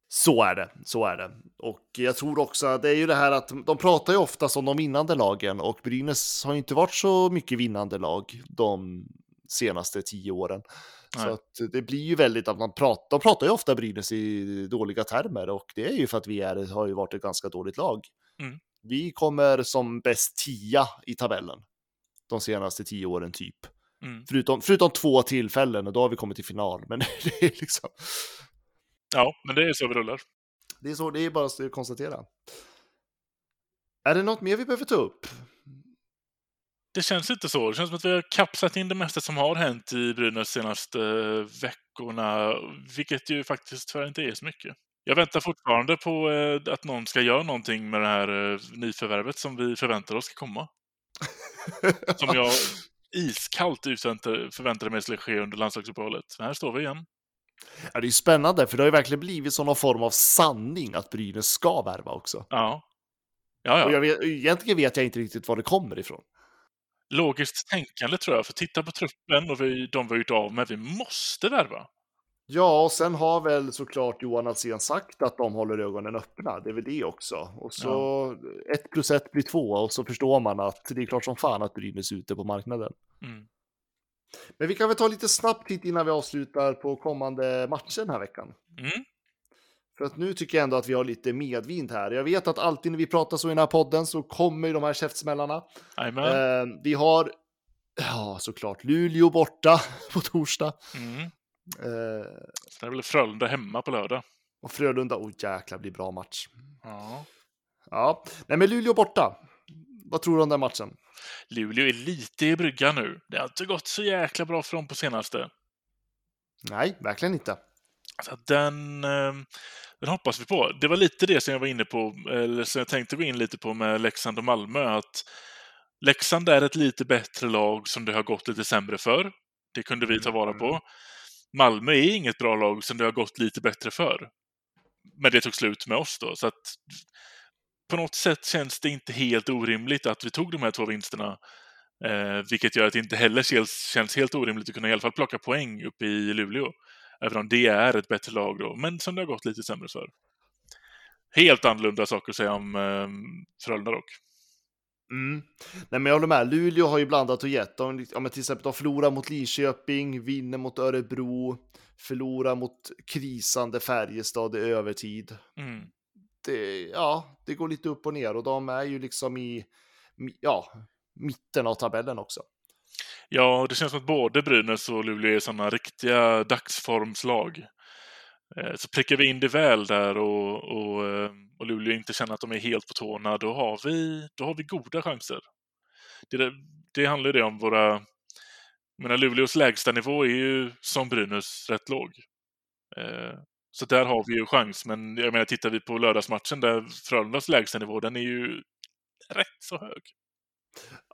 Så är det, så är det. Och jag tror också att det är ju det här att de pratar ju ofta om de vinnande lagen och Brynäs har ju inte varit så mycket vinnande lag de senaste tio åren. Så Nej. att det blir ju väldigt att man pratar, de pratar ju ofta Brynäs i dåliga termer och det är ju för att vi är, har ju varit ett ganska dåligt lag. Mm. Vi kommer som bäst tia i tabellen de senaste tio åren typ. Mm. Förutom, förutom två tillfällen och då har vi kommit till final. Men det är liksom, Ja, men det är så vi rullar. det är så, det är bara att konstatera. Är det något mer vi behöver ta upp? Det känns inte så. Det känns som att vi har kapsat in det mesta som har hänt i Brynäs senaste eh, veckorna, vilket ju faktiskt tyvärr inte är så mycket. Jag väntar fortfarande på eh, att någon ska göra någonting med det här eh, nyförvärvet som vi förväntar oss ska komma. Som jag, iskallt att förväntade mig skulle ske under landslagsuppehållet. Men här står vi igen. Ja, det är ju spännande, för det har ju verkligen blivit någon form av sanning att Brynäs ska värva också. Ja. Ja, Och ja. jag vet, egentligen vet jag inte riktigt var det kommer ifrån. Logiskt tänkande tror jag, för titta på truppen och vi, de vi har gjort av med, vi måste värva. Ja, och sen har väl såklart Johan Alsen sagt att de håller ögonen öppna. Det är väl det också. Och så ett plus ett blir två och så förstår man att det är klart som fan att Brynäs är ute på marknaden. Mm. Men vi kan väl ta lite snabbt titt innan vi avslutar på kommande matcher den här veckan. Mm. För att nu tycker jag ändå att vi har lite medvind här. Jag vet att alltid när vi pratar så i den här podden så kommer ju de här käftsmällarna. Eh, vi har, ja såklart, Luleå borta på torsdag. Mm. Eh, Sen är väl Frölunda hemma på lördag. och Frölunda, oh jäklar, blir bra match. Ja. Ja, nej men Luleå borta. Vad tror du om den matchen? Luleå är lite i bryggan nu. Det har inte gått så jäkla bra för dem på senaste. Nej, verkligen inte. Så att den, eh, den hoppas vi på. Det var lite det som jag var inne på, eller som jag tänkte gå in lite på med Leksand och Malmö, att Leksand är ett lite bättre lag som det har gått lite sämre för. Det kunde vi ta vara på. Malmö är inget bra lag som det har gått lite bättre för. Men det tog slut med oss då, så att på något sätt känns det inte helt orimligt att vi tog de här två vinsterna. Eh, vilket gör att det inte heller känns, känns helt orimligt att kunna i alla fall plocka poäng uppe i Luleå. Även om det är ett bättre lag då, men som det har gått lite sämre för. Helt annorlunda saker att säga om eh, Frölunda dock. Mm. Nej, men jag håller med. Luleå har ju blandat och gett. De, ja, men till exempel, de förlorar mot Linköping, vinner mot Örebro, förlorar mot krisande Färjestad i övertid. Mm. Det, ja, det går lite upp och ner och de är ju liksom i ja, mitten av tabellen också. Ja, det känns som att både Brynäs och Luleå är sådana riktiga dagsformslag. Eh, så prickar vi in det väl där och, och, eh, och Luleå inte känner att de är helt på tårna, då har vi, då har vi goda chanser. Det, där- det handlar ju det om våra... Jag menar, Luleås lägsta nivå är ju som Brynäs rätt låg. Eh, Så där har vi ju chans, men jag menar, tittar vi på lördagsmatchen där Frölundas lägsta nivå, den är ju rätt så hög.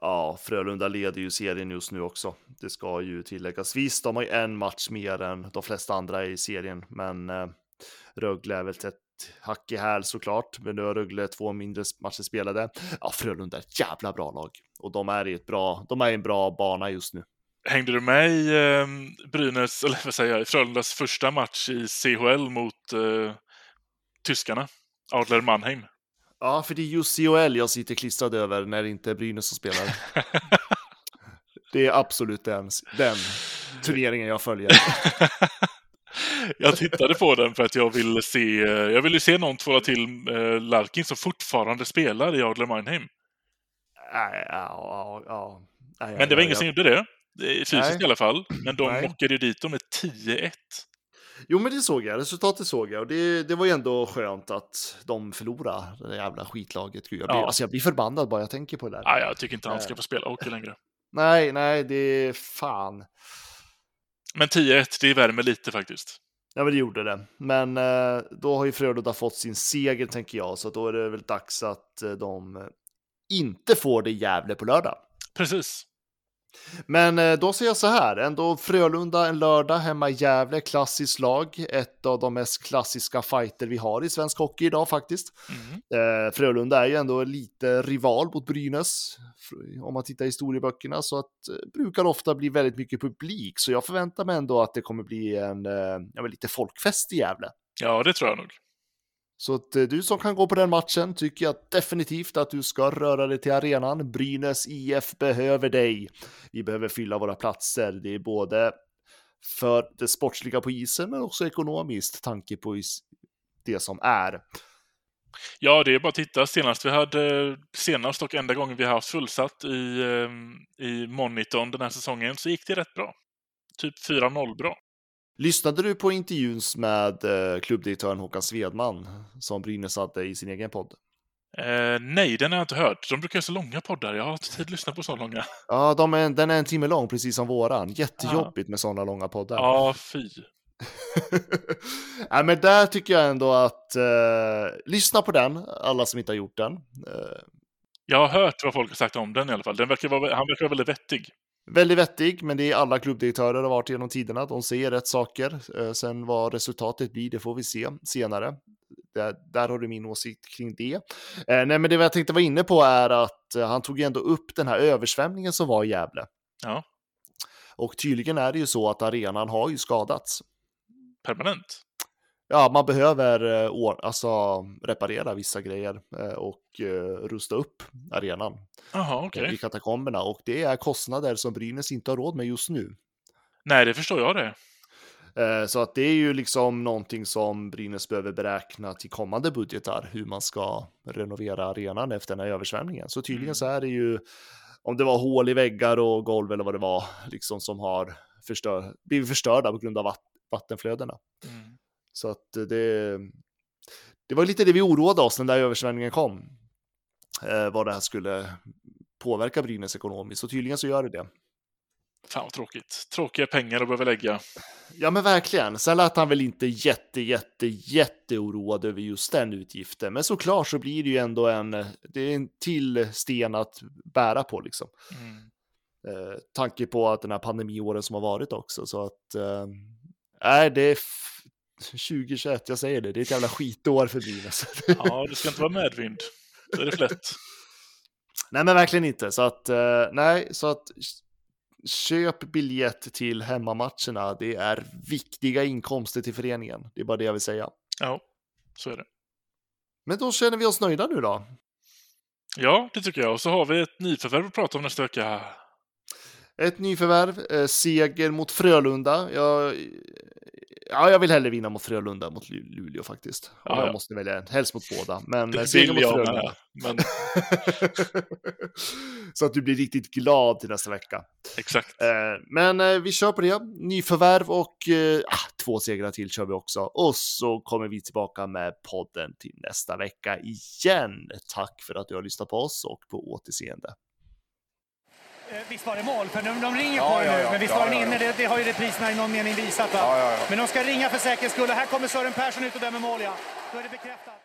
Ja, Frölunda leder ju serien just nu också. Det ska ju tilläggas. Visst, de har ju en match mer än de flesta andra i serien, men eh, Rögle är väl ett hack i häl såklart. Men nu har Rögle två mindre matcher spelade. Ja, Frölunda är ett jävla bra lag och de är i ett bra, de är i en bra bana just nu. Hängde du med i eh, Brynäs, eller vad säger jag, i Frölundas första match i CHL mot eh, tyskarna? Adler Mannheim. Ja, för det är just CHL jag sitter klistrad över när det inte är Brynäs som spelar. Det är absolut den, den turneringen jag följer. jag tittade på den för att jag ville se, eh, jag ville se någon tvåla till eh, Larkin som fortfarande spelar i Adler Mannheim. Ja, ja, Men det var ingen som gjorde det. Är Fysiskt Nej. i alla fall. Men de Nej. knockade ju dit dem med 10-1. Jo, men det såg jag. Resultatet såg jag. Och det, det var ju ändå skönt att de förlorade det jävla skitlaget. Gud, jag, blir, Ja. alltså, jag blir förbannad bara jag tänker på det där. Nej, jag tycker inte han ska Nej. få spela hockey längre. Nej, nej, det är fan. Men 10-1, det värmer lite faktiskt. Ja, men det gjorde det. Men eh, då har ju Frölunda fått sin seger, tänker jag. Så då är det väl dags att eh, de eh, inte får det i Gävle på lördag. Precis. Men eh, då säger jag så här, ändå Frölunda en lördag hemma i Gävle, klassiskt lag. Ett av de mest klassiska fighter vi har i svensk hockey idag faktiskt. Mm. Eh, Frölunda är ju ändå lite rival mot Brynäs. Om man tittar i historieböckerna så att eh, brukar ofta bli väldigt mycket publik. Så jag förväntar mig ändå att det kommer bli en ja, lite folkfest i Gävle. Ja, det tror jag nog. Så att eh, du som kan gå på den matchen tycker jag definitivt att du ska röra dig till arenan. Brynäs IF behöver dig. Vi behöver fylla våra platser. Det är både för det sportsliga på isen men också ekonomiskt tanke på det som är. Ja, det är bara att titta. Senast vi hade, senast och enda gången vi har haft fullsatt i, ehm, i monitorn den här säsongen så gick det rätt bra. Typ 4-0 bra. Lyssnade du på intervjun med eh, klubbdirektören Håkan Svedman som Brynäs hade i sin egen podd? Eh, nej, den har jag inte hört. De brukar ha så långa poddar. Jag har inte tid att lyssna på så långa. Ja, de är, den är en timme lång, precis som våran. Jättejobbigt med sådana långa poddar. Ja, fy. Nej, men där tycker jag ändå att eh, lyssna på den, alla som inte har gjort den. Eh, Jag har hört vad folk har sagt om den i alla fall. Den verkar vara, han verkar vara väldigt vettig. Väldigt vettig, men det är alla klubbdirektörer har varit genom tiderna. De säger rätt saker. Eh, sen vad resultatet blir, det får vi se senare. Där, där har du min åsikt kring det. Eh, nej, men det jag tänkte vara inne på är att eh, han tog ändå upp den här översvämningen som var i Gävle. Ja. Och tydligen är det ju så att arenan har ju skadats. Permanent? Ja, man behöver eh, år, alltså, reparera vissa grejer eh, och eh, rusta upp arenan Jaha, okej. i Okay. katakomberna. Och det är kostnader som Brynäs inte har råd med just nu. Nej, det förstår jag det. Så att det är ju liksom någonting som Brynäs behöver beräkna till kommande budgetar, hur man ska renovera arenan efter den här översvämningen. Så tydligen Mm. så är det ju, om det var hål i väggar och golv eller vad det var, liksom som har förstör, blivit förstörda på grund av vatt, vattenflödena. Mm. Så att det, det var lite det vi oroade oss när den där översvämningen kom. Eh, vad det här skulle påverka Brynäs ekonomiskt. Så tydligen så gör det det. Fan vad tråkigt. Tråkiga pengar att behöva lägga. Ja men verkligen. Sen lät han väl inte jätte, jätte, jätte oroad över just den utgiften. Men såklart så blir det ju ändå en, det är en till sten att bära på liksom. Mm. Eh, tanke på att den här pandemiåren som har varit också. Så att, eh, det är 2021, jag säger det, det är ett jävla skitår för Brynäs. Ja, det ska inte vara medvind. Då är det flätt. Nej, men verkligen inte. Så att, eh, nej, så att köp biljett till hemmamatcherna. Det är viktiga inkomster till föreningen. Det är bara det jag vill säga. Ja, så är det. Men då känner vi oss nöjda nu då. Ja, det tycker jag. Och så har vi ett nyförvärv att prata om nästa vecka. Ett nyförvärv, eh, seger mot Frölunda. Jag, ja, jag vill hellre vinna mot Frölunda mot Lu- Luleå faktiskt. Om Ja, ja. jag måste välja, en. helst mot båda. Men eh, Det seger vill mot jag Frölunda. med. Men Så att du blir riktigt glad till nästa vecka. exakt. Eh, Men eh, vi kör på det. Nyförvärv och eh, ah, två segrar till kör vi också. Och så kommer vi tillbaka med podden till nästa vecka igen. Tack för att du har lyssnat på oss och på återseende. Eh, Visst var det mål? För de, de ringer Ja, på ja, nu, ja. men visst var den inne? Det, det har ju repriserna i någon mening visat. Men de ska ringa för säkerhets skull. Här kommer Sören Persson ut och dömer mål, ja. Då är det bekräftat.